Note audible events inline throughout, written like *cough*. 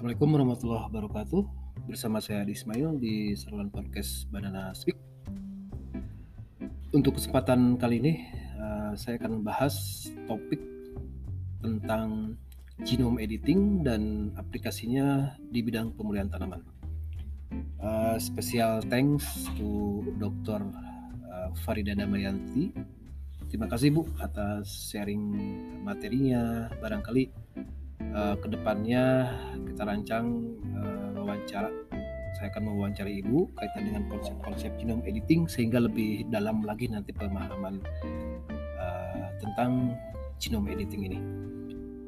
Assalamualaikum warahmatullahi wabarakatuh. Bersama saya Adi Ismail di saluran podcast Banana Speak. Untuk kesempatan kali ini, uh, saya akan membahas topik tentang genome editing dan aplikasinya di bidang pemulihan tanaman. Uh, special thanks to Dr. Uh, Farida Damayanti. Terima kasih Bu atas sharing materinya. Barangkali uh, ke depannya kita rancang uh, wawancara saya akan mewawancari ibu kaitan dengan konsep-konsep genome editing sehingga lebih dalam lagi nanti pemahaman uh, tentang genome editing ini.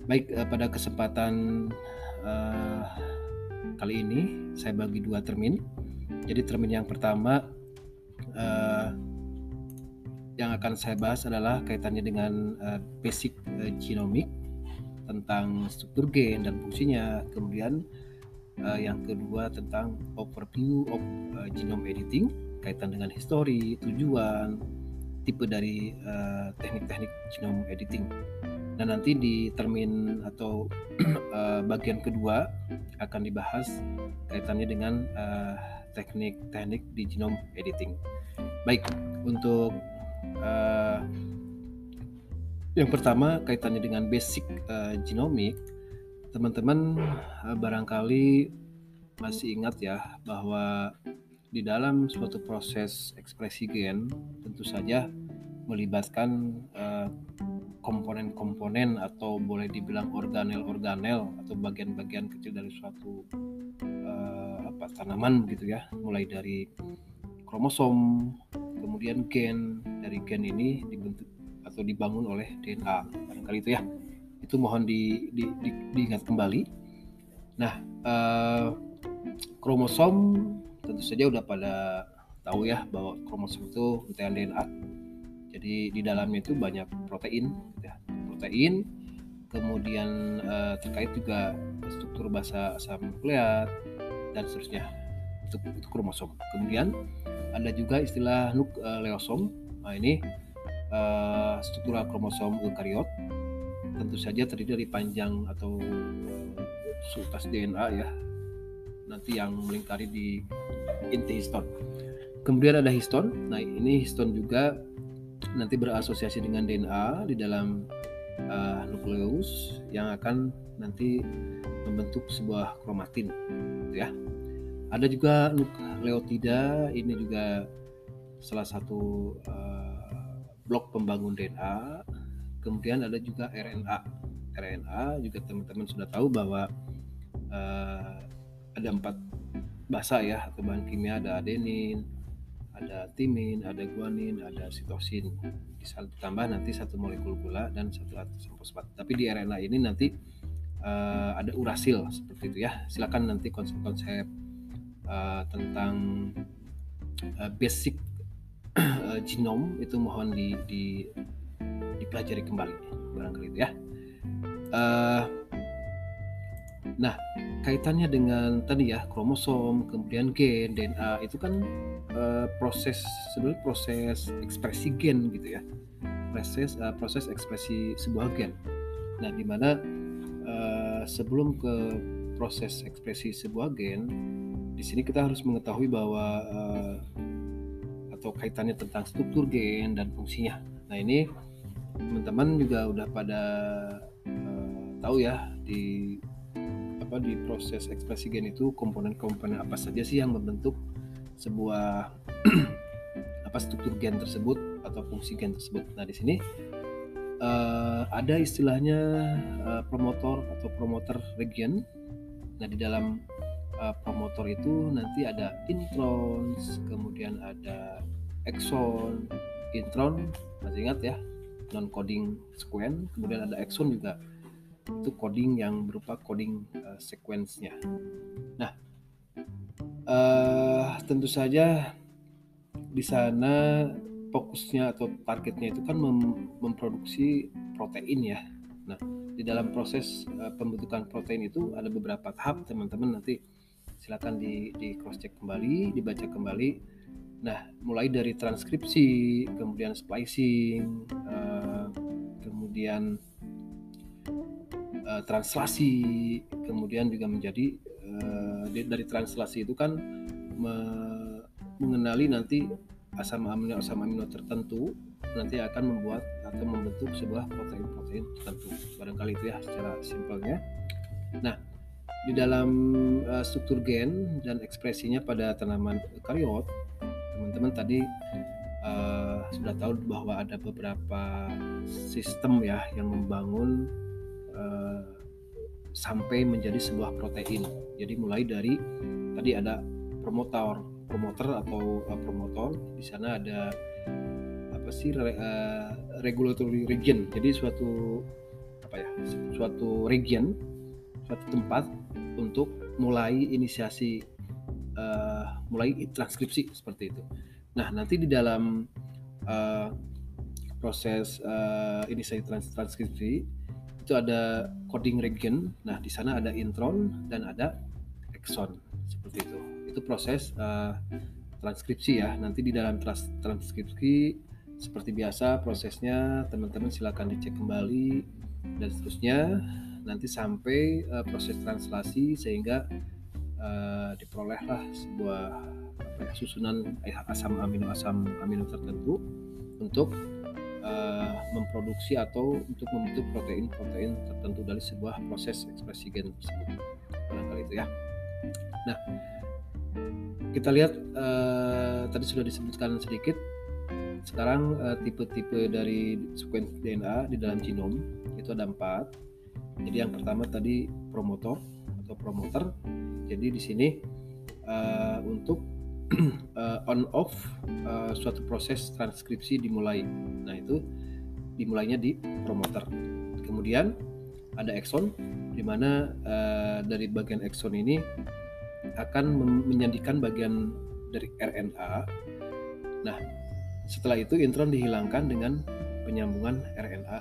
Baik uh, pada kesempatan uh, kali ini saya bagi dua termin. Jadi termin yang pertama uh, yang akan saya bahas adalah kaitannya dengan uh, basic uh, genomic tentang struktur gen dan fungsinya. Kemudian uh, yang kedua tentang overview of uh, genome editing kaitan dengan histori, tujuan, tipe dari teknik-teknik uh, genome editing. Dan nanti di termin atau uh, *clears throat* bagian kedua akan dibahas kaitannya dengan teknik-teknik uh, di genome editing. Baik, untuk uh, yang pertama kaitannya dengan basic uh, genomic, teman-teman uh, barangkali masih ingat ya bahwa di dalam suatu proses ekspresi gen tentu saja melibatkan komponen komponen-komponen atau boleh dibilang organel-organel atau bagian-bagian kecil dari suatu uh, apa tanaman gitu ya, mulai dari kromosom, kemudian gen. Dari gen ini dibentuk atau dibangun oleh DNA barangkali itu ya. Itu mohon di, di, di, diingat kembali. Nah eh, kromosom tentu saja udah pada tahu ya bahwa kromosom itu untaian DNA jadi di dalamnya itu banyak protein ya. Protein kemudian eh, terkait juga struktur basa asam nukleat dan seterusnya. Itu, itu kromosom. Kemudian ada juga istilah nukleosom nah ini uh, struktural kromosom eukariot tentu saja terdiri dari panjang atau sultas DNA ya nanti yang melingkari di inti histon. Kemudian ada histon nah ini histon juga nanti berasosiasi dengan DNA di dalam uh, nukleus yang akan nanti membentuk sebuah kromatin ya. Ada juga nukleotida ini juga salah satu uh, blok pembangun DNA, kemudian ada juga RNA. RNA juga teman-teman sudah tahu bahwa uh, ada empat bahasa ya atau bahan kimia ada adenin, ada timin, ada guanin, ada sitosin. Ditambah nanti satu molekul gula dan satu atom fosfat. Tapi di RNA ini nanti uh, ada urasil seperti itu ya. Silakan nanti konsep-konsep uh, tentang uh, basic genom itu mohon di, di dipelajari kembali barangkali itu ya. Uh, nah kaitannya dengan tadi ya kromosom kemudian gen DNA itu kan uh, proses sebenarnya proses ekspresi gen gitu ya proses uh, proses ekspresi sebuah gen. Nah di mana uh, sebelum ke proses ekspresi sebuah gen di sini kita harus mengetahui bahwa uh, atau kaitannya tentang struktur gen dan fungsinya. Nah ini teman-teman juga udah pada uh, tahu ya di apa di proses ekspresi gen itu komponen-komponen apa saja sih yang membentuk sebuah *clears throat* apa struktur gen tersebut atau fungsi gen tersebut. Nah di sini uh, ada istilahnya uh, promotor atau promoter region. Nah di dalam promotor itu nanti ada introns, kemudian ada exon, intron, masih ingat ya, non coding sequence, kemudian ada exon juga itu coding yang berupa coding uh, sequence-nya. Nah, uh, tentu saja di sana fokusnya atau targetnya itu kan mem memproduksi protein ya. Nah, di dalam proses uh, pembentukan protein itu ada beberapa tahap teman-teman nanti silakan di, di cross check kembali, dibaca kembali. Nah, mulai dari transkripsi, kemudian splicing, uh, kemudian uh, translasi kemudian juga menjadi uh, dari translasi itu kan me mengenali nanti asam amino asam amino tertentu nanti akan membuat atau membentuk sebuah protein-protein tertentu. Barangkali itu ya secara simpelnya. Nah di dalam struktur gen dan ekspresinya pada tanaman eukariot teman-teman tadi uh, sudah tahu bahwa ada beberapa sistem ya yang membangun uh, sampai menjadi sebuah protein. Jadi mulai dari tadi ada promotor, promoter atau uh, promotor. Di sana ada apa sih re, uh, regulatory region. Jadi suatu apa ya? Suatu region, suatu tempat untuk mulai inisiasi uh, mulai transkripsi seperti itu. Nah, nanti di dalam uh, proses uh, inisiasi trans transkripsi itu ada coding region. Nah, di sana ada intron dan ada exon seperti itu. Itu proses uh, transkripsi ya. Nanti di dalam trans transkripsi seperti biasa prosesnya teman-teman silakan dicek kembali dan seterusnya nanti sampai uh, proses translasi sehingga uh, diperolehlah sebuah apa ya, susunan asam amino asam amino tertentu untuk uh, memproduksi atau untuk membentuk protein-protein tertentu dari sebuah proses ekspresi gen tersebut. Barangkali itu ya. Nah kita lihat uh, tadi sudah disebutkan sedikit. Sekarang tipe-tipe uh, dari sequence DNA di dalam genom itu ada empat. Jadi yang pertama tadi promotor atau promoter jadi di sini uh, untuk uh, *clears throat* on off uh, suatu proses transkripsi dimulai. Nah, itu dimulainya di promoter. Kemudian ada exon di mana uh, dari bagian exon ini akan menyandikan bagian dari RNA. Nah, setelah itu intron dihilangkan dengan penyambungan RNA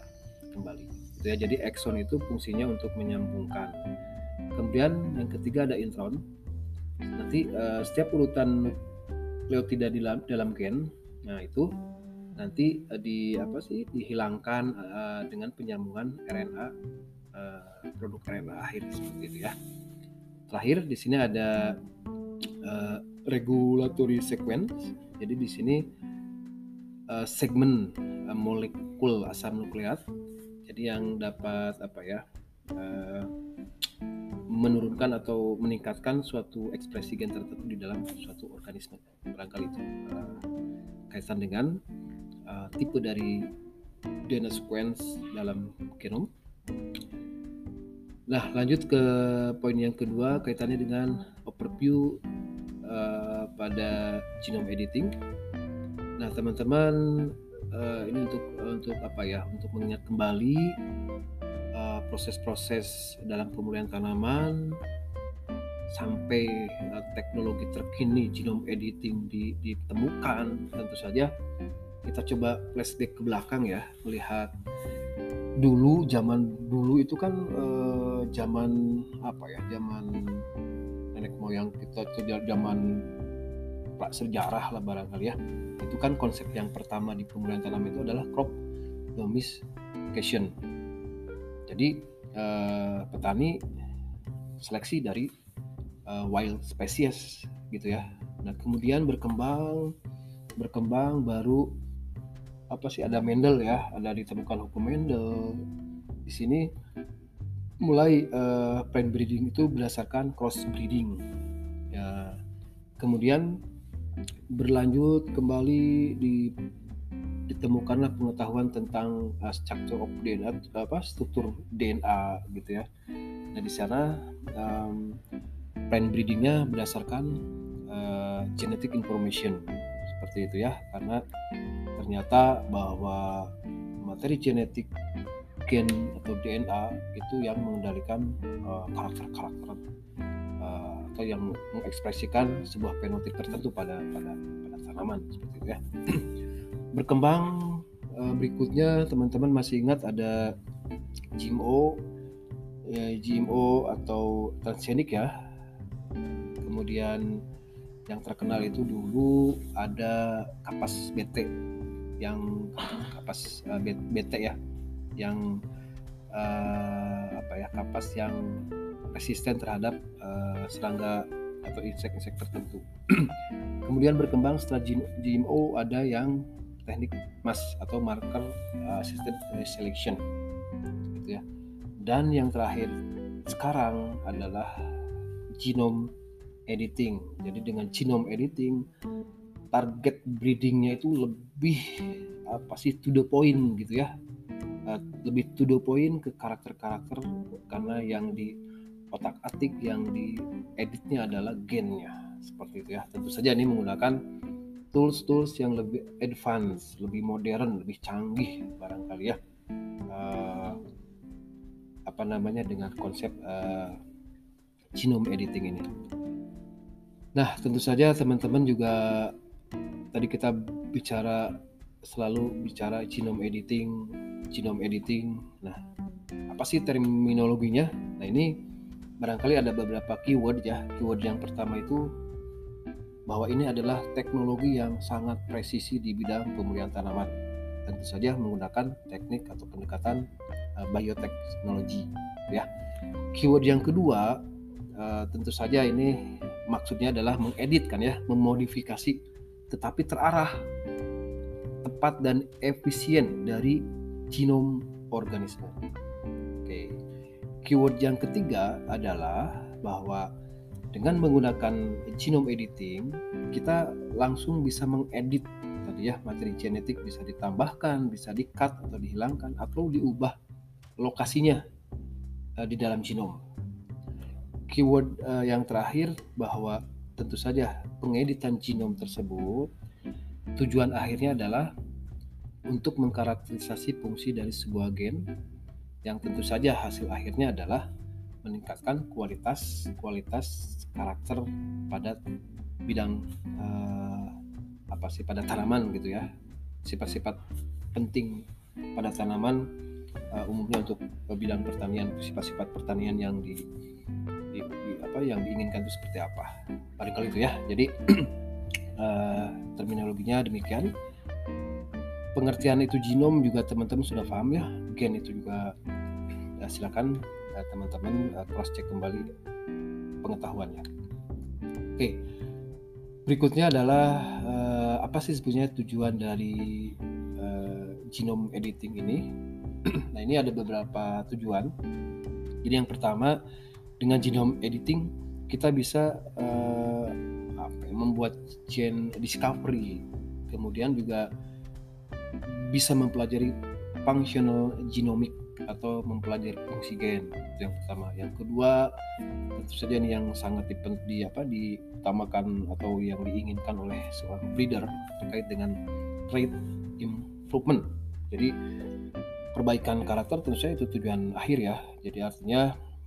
kembali. Ya. Jadi exon itu fungsinya untuk menyambungkan. Kemudian yang ketiga ada intron. Nanti uh, setiap urutan nukleotida di dalam, dalam gen nah itu nanti uh, di apa sih dihilangkan uh, dengan penyambungan RNA uh, produk RNA akhir seperti itu ya. Terakhir di sini ada uh, regulatory sequence. Jadi di sini uh, segmen uh, molekul asam nukleat. Jadi yang dapat apa ya uh, menurunkan atau meningkatkan suatu ekspresi gen tertentu di dalam suatu organisme barangkali itu uh, kaitan dengan uh, tipe dari DNA sequence dalam genom. Nah, lanjut ke poin yang kedua kaitannya dengan overview uh, pada genome editing. Nah, teman-teman uh, ini untuk untuk apa ya? Untuk mengingat kembali proses-proses dalam pemulihan tanaman sampai uh, teknologi terkini genome editing di, ditemukan. Tentu saja kita coba flashback ke belakang ya melihat dulu zaman dulu itu kan uh, zaman apa ya zaman nenek moyang kita itu zaman sejarah lah barangkali ya. Itu kan konsep yang pertama di pemulihan tanaman itu adalah crop domestication jadi uh, petani seleksi dari uh, wild species gitu ya. Nah kemudian berkembang berkembang baru apa sih ada Mendel ya, ada ditemukan hukum Mendel. Di sini mulai uh, plant breeding itu berdasarkan cross breeding. Ya, kemudian berlanjut kembali di ditemukanlah pengetahuan tentang uh, structure of DNA apa struktur DNA gitu ya. Nah di sana um, plant breedingnya berdasarkan uh, genetic information seperti itu ya karena ternyata bahwa materi genetik gen atau DNA itu yang mengendalikan uh, karakter-karakter uh, atau yang mengekspresikan sebuah fenotip tertentu pada pada pada tanaman seperti itu ya. Berkembang uh, berikutnya teman-teman masih ingat ada GMO ya, GMO atau transgenik ya kemudian yang terkenal itu dulu ada kapas BT yang kapas uh, BT ya yang uh, apa apa ya kapas yang resisten terhadap uh, serangga atau insek-insek tertentu. *clears throat* Kemudian berkembang setelah GMO ada yang teknik MAS atau marker assisted selection gitu ya. Dan yang terakhir sekarang adalah genome editing. Jadi dengan genome editing target breedingnya itu lebih apa sih to the point gitu ya uh, lebih to the point ke karakter-karakter karena yang di otak atik yang di editnya adalah gennya seperti itu ya tentu saja ini menggunakan tools-tools yang lebih advance lebih modern lebih canggih barangkali ya uh, apa namanya dengan konsep uh, genome editing ini nah tentu saja teman-teman juga tadi kita bicara selalu bicara genome editing, genome editing. Nah, apa sih terminologinya? Nah, ini barangkali ada beberapa keyword ya. Keyword yang pertama itu bahwa ini adalah teknologi yang sangat presisi di bidang pemulihan tanaman. Tentu saja menggunakan teknik atau pendekatan uh, bioteknologi ya. Keyword yang kedua uh, tentu saja ini maksudnya adalah mengedit kan ya, memodifikasi tetapi terarah tepat dan efisien dari genom organisme. Oke. Keyword yang ketiga adalah bahwa dengan menggunakan genome editing kita langsung bisa mengedit tadi ya materi genetik bisa ditambahkan, bisa di-cut atau dihilangkan atau diubah lokasinya uh, di dalam genom. Keyword uh, yang terakhir bahwa tentu saja pengeditan genom tersebut tujuan akhirnya adalah untuk mengkarakterisasi fungsi dari sebuah gen yang tentu saja hasil akhirnya adalah meningkatkan kualitas kualitas karakter pada bidang uh, apa sih pada tanaman gitu ya. Sifat-sifat penting pada tanaman uh, umumnya untuk bidang pertanian sifat-sifat pertanian yang di di, di apa yang diinginkan itu seperti apa. Barangkali itu ya. Jadi uh, *clears throat* terminologinya demikian. Pengertian itu genom juga teman-teman sudah paham ya. Gen itu juga ya silakan teman-teman uh, cross check kembali pengetahuannya. Oke. Berikutnya adalah uh, apa sih sebenarnya tujuan dari uh, genome editing ini? *clears throat* Nah ini ada beberapa tujuan. Jadi yang pertama dengan genome editing kita bisa uh, apa, ya, membuat gen discovery. Kemudian juga bisa mempelajari functional genomic atau mempelajari fungsi gen itu yang pertama. Yang kedua tentu saja ini yang sangat di, di apa diutamakan atau yang diinginkan oleh seorang breeder terkait dengan trait improvement. Jadi perbaikan karakter tentu saja itu tujuan akhir ya. Jadi artinya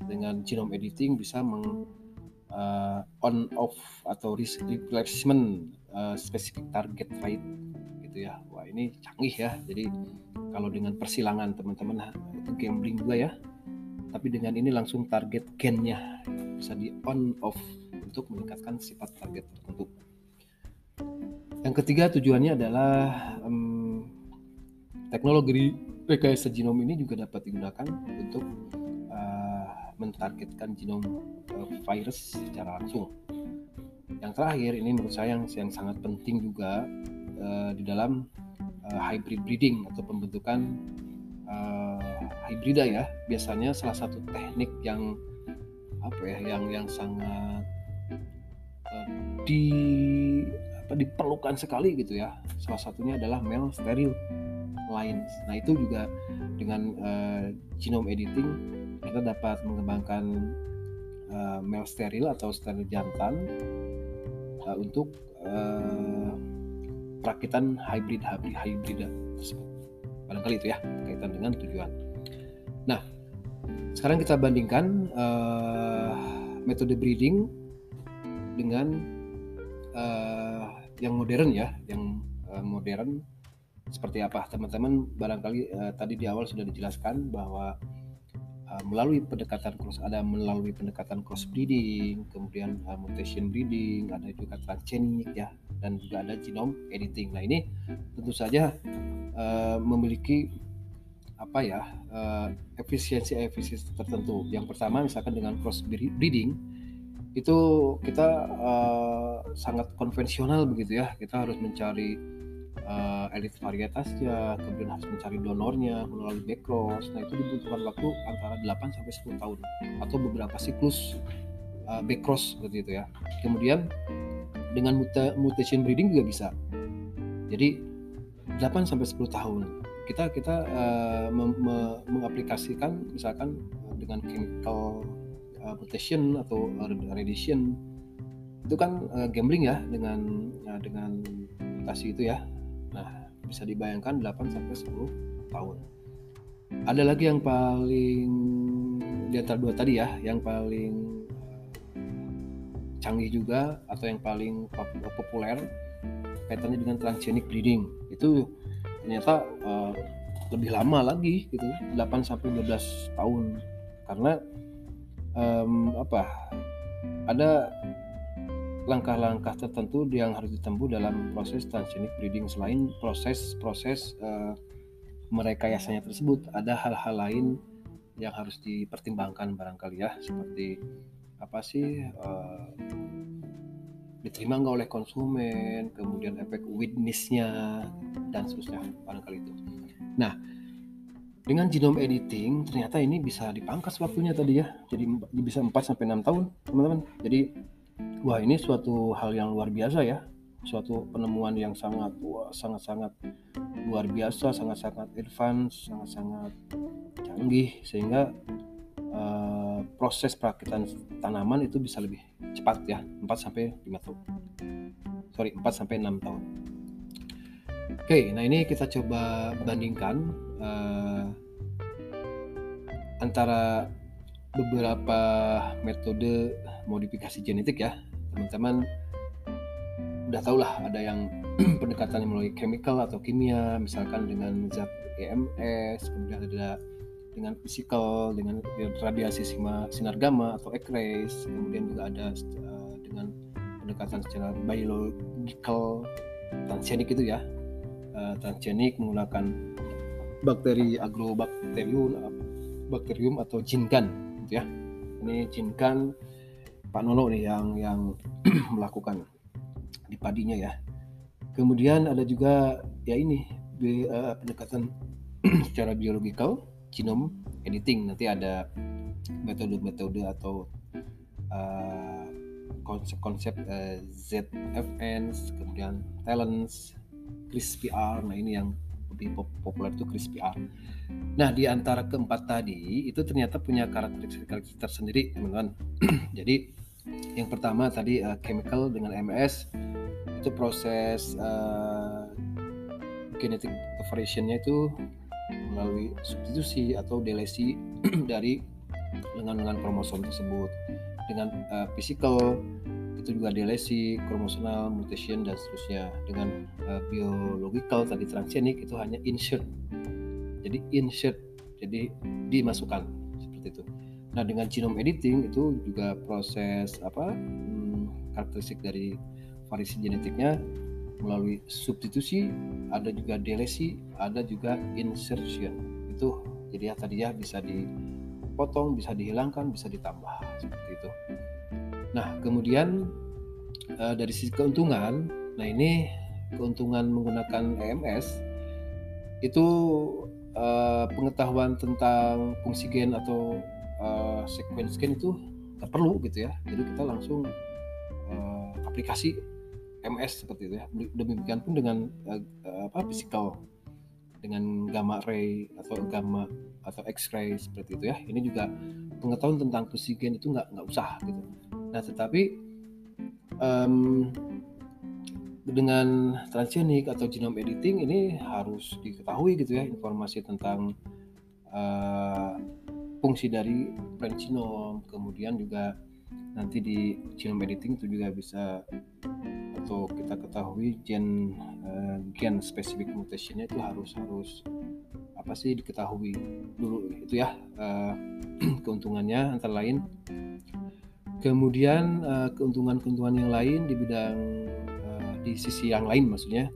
dengan genome editing bisa meng uh, on off atau replacement uh, specific target trait gitu ya. Wah ini canggih ya. Jadi kalau dengan persilangan teman-teman itu gambling juga ya tapi dengan ini langsung target gennya bisa di on off untuk meningkatkan sifat target tertentu yang ketiga tujuannya adalah um, teknologi rekayasa genom ini juga dapat digunakan untuk mentargetkan genom uh, virus secara langsung. Yang terakhir ini menurut saya yang, yang sangat penting juga uh, di dalam uh, hybrid breeding atau pembentukan uh, hybrida ya. Biasanya salah satu teknik yang apa ya yang yang sangat uh, di apa diperlukan sekali gitu ya. Salah satunya adalah male steril lines. Nah, itu juga dengan uh, genome editing kita dapat mengembangkan uh, male steril atau steril jantan uh, untuk uh, perakitan hybrid hybrid hybrid tersebut. Barangkali itu ya kaitan dengan tujuan. Nah, sekarang kita bandingkan uh, metode breeding dengan uh, yang modern ya, yang uh, modern seperti apa teman-teman barangkali uh, tadi di awal sudah dijelaskan bahwa Uh, melalui pendekatan cross ada melalui pendekatan cross breeding, kemudian uh, mutation breeding, ada juga transgenic ya, dan juga ada genome editing. Nah ini tentu saja uh, memiliki apa ya uh, efisiensi efisiensi tertentu. Yang pertama misalkan dengan cross breeding itu kita uh, sangat konvensional begitu ya. Kita harus mencari uh, elit varietasnya, kemudian harus mencari donornya melalui backcross. Nah, itu dibutuhkan waktu antara 8 sampai 10 tahun atau beberapa siklus uh, backcross seperti itu ya. Kemudian dengan muta mutation breeding juga bisa. Jadi 8 sampai 10 tahun. Kita kita uh, mengaplikasikan misalkan dengan chemical uh, mutation atau radiation itu kan uh, gambling ya dengan ya, dengan mutasi itu ya Nah, bisa dibayangkan 8 sampai 10 tahun. Ada lagi yang paling di antara dua tadi ya, yang paling canggih juga atau yang paling populer kaitannya dengan transgenic breeding. Itu ternyata uh, lebih lama lagi gitu, 8 sampai 12 tahun. Karena um, apa? Ada langkah-langkah tertentu yang harus ditempuh dalam proses transgenic breeding selain proses-proses uh, merekayasanya tersebut ada hal-hal lain yang harus dipertimbangkan barangkali ya seperti apa sih uh, diterima nggak oleh konsumen kemudian efek witnessnya dan seterusnya barangkali itu. Nah dengan genome editing ternyata ini bisa dipangkas waktunya tadi ya. Jadi bisa 4 sampai 6 tahun teman-teman. Jadi wah ini suatu hal yang luar biasa ya. Suatu penemuan yang sangat wah sangat-sangat luar biasa sangat-sangat advance sangat-sangat canggih sehingga uh, proses perakitan tanaman itu bisa lebih cepat ya 4 sampai 5 tahun. Sorry 4 sampai 6 tahun oke nah ini kita coba bandingkan uh, antara beberapa metode modifikasi genetik ya. Teman-teman udah tau lah ada yang *clears throat* pendekatan melalui chemical atau kimia misalkan dengan zat EMS kemudian ada dengan physical dengan radiasi sinar gamma atau X-rays kemudian juga ada uh, dengan pendekatan secara biological transgenik itu ya uh, transgenik menggunakan bakteri agrobacterium bakterium atau jinkan gitu ya ini jinkan Pak Nono nih yang yang *clears throat* melakukan di padinya ya. Kemudian ada juga ya ini bi, uh, pendekatan *clears throat* secara biologikal genome editing. Nanti ada metode-metode atau uh, konsep-konsep uh, ZFN, kemudian talents, CRISPR. Nah ini yang lebih populer itu CRISPR. Nah di antara keempat tadi itu ternyata punya karakteristik tersendiri teman-teman. *clears throat* Jadi yang pertama tadi uh, chemical dengan MS itu proses uh, genetic conversionnya itu melalui substitusi atau delesi *clears throat* dari lengan-lengan kromosom tersebut. Dengan uh, physical itu juga delesi, kromosomal, mutation dan seterusnya. Dengan uh, biological tadi transgenik itu hanya insert. Jadi insert, jadi dimasukkan seperti itu. Nah dengan genome editing itu juga proses apa hmm, karakteristik dari variasi genetiknya melalui substitusi, ada juga delesi, ada juga insertion. Itu jadi ya tadi ya bisa dipotong, bisa dihilangkan, bisa ditambah seperti itu. Nah kemudian uh, dari sisi keuntungan, nah ini keuntungan menggunakan EMS itu uh, pengetahuan tentang fungsi gen atau uh, sequence scan itu nggak perlu gitu ya. Jadi kita langsung uh, aplikasi MS seperti itu ya. Demikian pun dengan uh, apa physical dengan gamma ray atau gamma atau X-ray seperti itu ya. Ini juga pengetahuan tentang gen itu nggak nggak usah gitu nah tetapi um, dengan transgenik atau genome editing ini harus diketahui gitu ya informasi tentang uh, fungsi dari plant genome kemudian juga nanti di genome editing itu juga bisa atau kita ketahui gen uh, gen specific mutationnya itu harus harus apa sih diketahui dulu itu ya uh, *clears throat* keuntungannya antara lain kemudian uh, keuntungan-keuntungan yang lain di bidang uh, di sisi yang lain maksudnya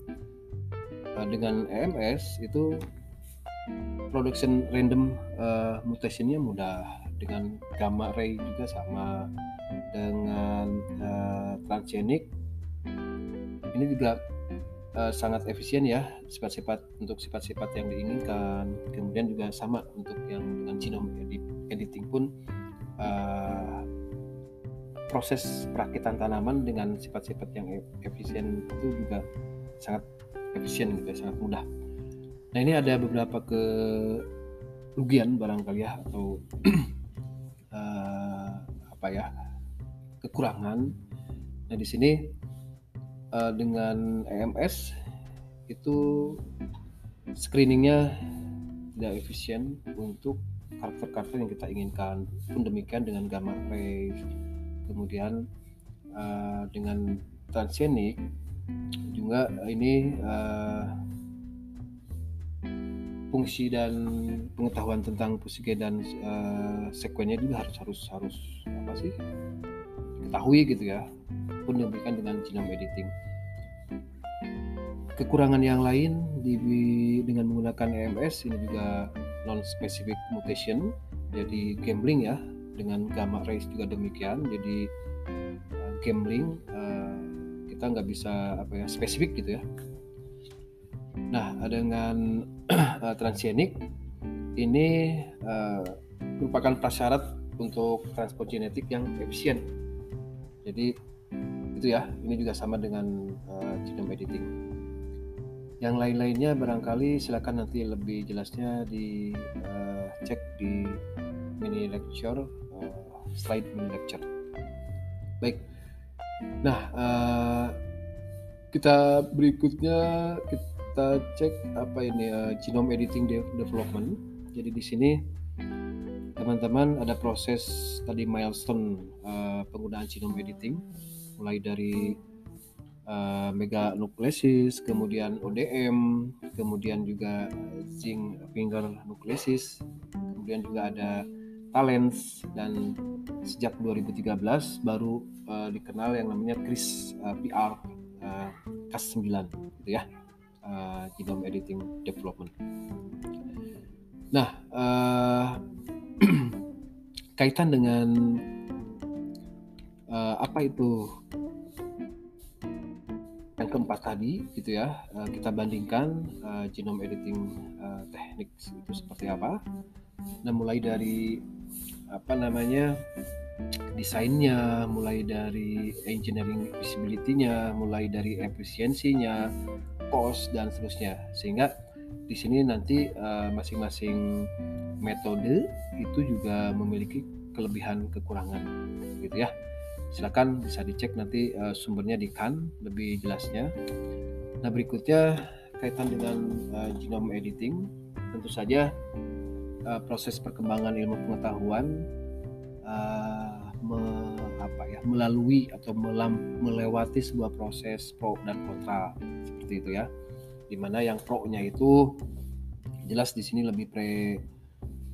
uh, dengan EMS itu production random uh, mutationnya mudah. Dengan gamma ray juga sama. Dengan uh, transgenic ini juga sangat efisien ya sifat-sifat untuk sifat-sifat yang diinginkan. Kemudian juga sama untuk yang dengan genome editing pun uh, proses perakitan tanaman dengan sifat-sifat yang e-, efisien itu juga sangat efisien gitu ya, sangat mudah. Nah ini ada beberapa kerugian barangkali ya atau uh, *clears throat* apa ya kekurangan. Nah di sini uh, dengan EMS itu screeningnya tidak efisien untuk karakter-karakter yang kita inginkan. Pun demikian dengan gamma ray, kemudian uh, dengan transgenic juga ini uh, fungsi dan pengetahuan tentang pusige dan uh, sekuennya juga harus harus harus apa sih? Diketahui gitu ya. Pun diberikan dengan genome editing. Kekurangan yang lain di, dengan menggunakan EMS ini juga non specific mutation jadi gambling ya dengan gamma rays juga demikian jadi uh, gambling uh, kita nggak bisa apa ya spesifik gitu ya. Nah dengan *clears throat* uh, transgenic ini uh, merupakan prasyarat untuk transport genetik yang efisien. Jadi itu ya ini juga sama dengan uh, genome editing. Yang lain-lainnya barangkali silakan nanti lebih jelasnya di uh, cek di mini lecture slide mini lecture baik. Nah uh, kita berikutnya kita cek apa ini uh, genome editing de development. Jadi di sini teman-teman ada proses tadi milestone uh, penggunaan genome editing. Mulai dari uh, meganukleosis, kemudian ODM, kemudian juga zinc finger nukleosis, kemudian juga ada talents dan sejak 2013 baru uh, dikenal yang namanya CRIS uh, PR uh, Cas9 gitu ya. Uh, genome editing development. Nah, uh, *clears throat* kaitan dengan uh, apa itu yang keempat tadi gitu ya uh, kita bandingkan uh, genome editing uh, teknik itu seperti apa nah mulai dari apa namanya desainnya mulai dari engineering visibility-nya mulai dari efisiensinya cost dan seterusnya. Sehingga di sini nanti masing-masing uh, metode itu juga memiliki kelebihan kekurangan gitu ya. Silakan bisa dicek nanti uh, sumbernya di kan lebih jelasnya. Nah berikutnya kaitan dengan uh, genome editing, tentu saja uh, proses perkembangan ilmu pengetahuan uh, me, apa ya melalui atau melam, melewati sebuah proses pro dan kontra seperti itu ya. Di mana yang pro-nya itu jelas di sini lebih pre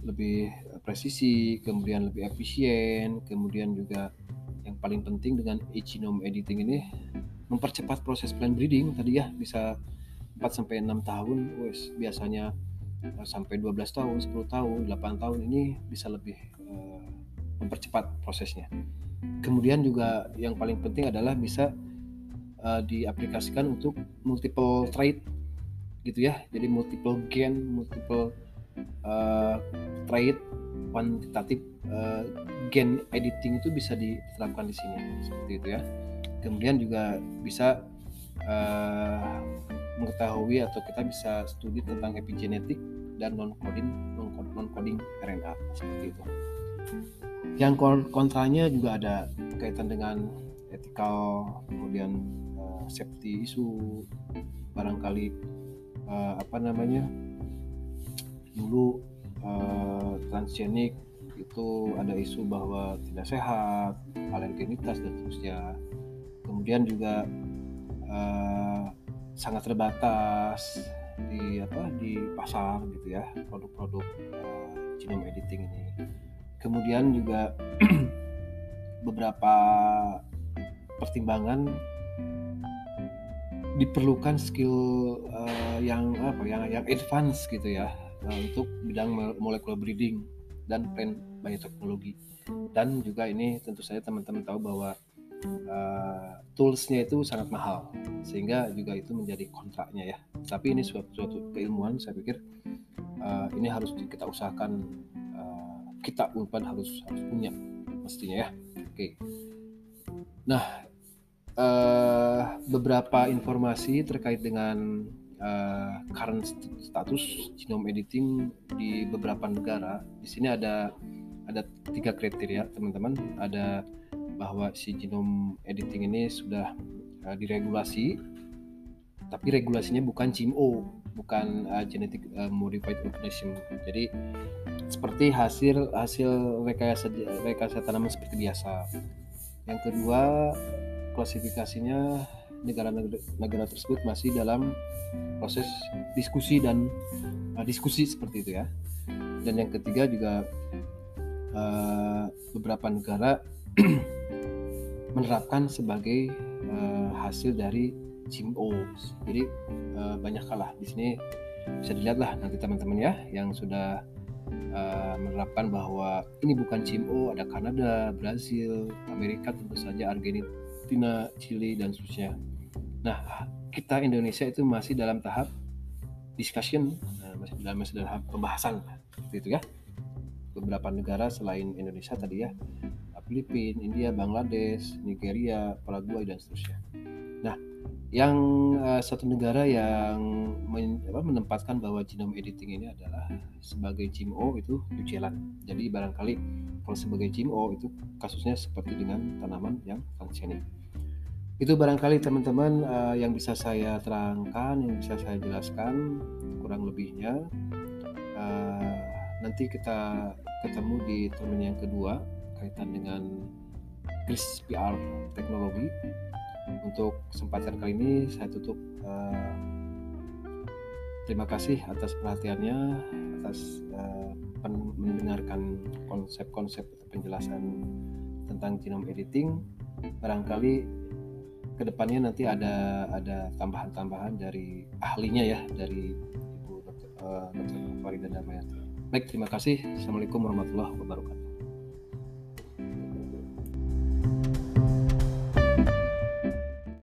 lebih presisi, kemudian lebih efisien, kemudian juga yang paling penting dengan genome editing ini mempercepat proses plant breeding tadi ya bisa 4 sampai 6 tahun wes biasanya sampai 12 tahun, 10 tahun, 8 tahun ini bisa lebih uh, mempercepat prosesnya. Kemudian juga yang paling penting adalah bisa uh, diaplikasikan untuk multiple trait gitu ya. Jadi multiple gen, multiple uh, trait kuantitatif uh, gen editing itu bisa diterapkan di sini seperti itu ya. Kemudian juga bisa uh, mengetahui atau kita bisa studi tentang epigenetik dan non coding non coding RNA seperti itu. Yang kontranya juga ada kaitan dengan etikal kemudian uh, safety isu barangkali uh, apa namanya dulu uh, transgenik itu ada isu bahwa tidak sehat, alergenitas dan seterusnya. Kemudian juga uh, sangat terbatas di apa di pasar gitu ya produk-produk uh, genome editing ini. Kemudian juga *clears throat* beberapa pertimbangan diperlukan skill uh, yang apa yang yang advance gitu ya uh, untuk bidang molecular breeding dan plant bioteknologi dan juga ini tentu saja teman-teman tahu bahwa uh, toolsnya itu sangat mahal sehingga juga itu menjadi kontraknya ya. Tapi ini suatu, suatu keilmuan saya pikir uh, ini harus kita usahakan uh, kita umpan harus harus punya mestinya ya. Oke. Okay. nah uh, beberapa informasi terkait dengan uh, current status genome editing di beberapa negara. Di sini ada ada tiga kriteria teman-teman. Ada bahwa si genome editing ini sudah uh, diregulasi tapi regulasinya bukan GMO bukan uh, genetic uh, modified organism. Jadi seperti hasil hasil rekayasa rekayasa tanaman seperti biasa. Yang kedua klasifikasinya negara-negara tersebut masih dalam proses diskusi dan uh, diskusi seperti itu ya. Dan yang ketiga juga uh, beberapa negara *clears throat* menerapkan sebagai uh, hasil dari GMO. Jadi uh, banyak kalah di sini bisa dilihat lah nanti teman-teman ya yang sudah uh, menerapkan bahwa ini bukan GMO, ada Kanada, Brazil, Amerika tentu saja, Argentina, Chili dan seterusnya. Nah kita Indonesia itu masih dalam tahap discussion, masih dalam masih dalam pembahasan seperti itu ya. Beberapa negara selain Indonesia tadi ya Filipina, India, Bangladesh, Nigeria, Paraguay dan seterusnya. Nah, yang uh, satu negara yang men, apa, menempatkan bahwa genome editing ini adalah sebagai GMO itu New Zealand. Jadi barangkali kalau sebagai GMO itu kasusnya seperti dengan tanaman yang transgenik. Itu barangkali teman-teman uh, yang bisa saya terangkan, yang bisa saya jelaskan kurang lebihnya. Uh, nanti kita ketemu di termin yang kedua berkaitan dengan Chris PR teknologi. Untuk kesempatan kali ini saya tutup. Uh, terima kasih atas perhatiannya, atas uh, mendengarkan konsep-konsep atau penjelasan tentang genome editing. Barangkali ke depannya nanti ada ada tambahan-tambahan dari ahlinya ya dari Ibu Dr. Uh, Dr. Farida Damayanti. Baik, terima kasih. Assalamualaikum warahmatullahi wabarakatuh.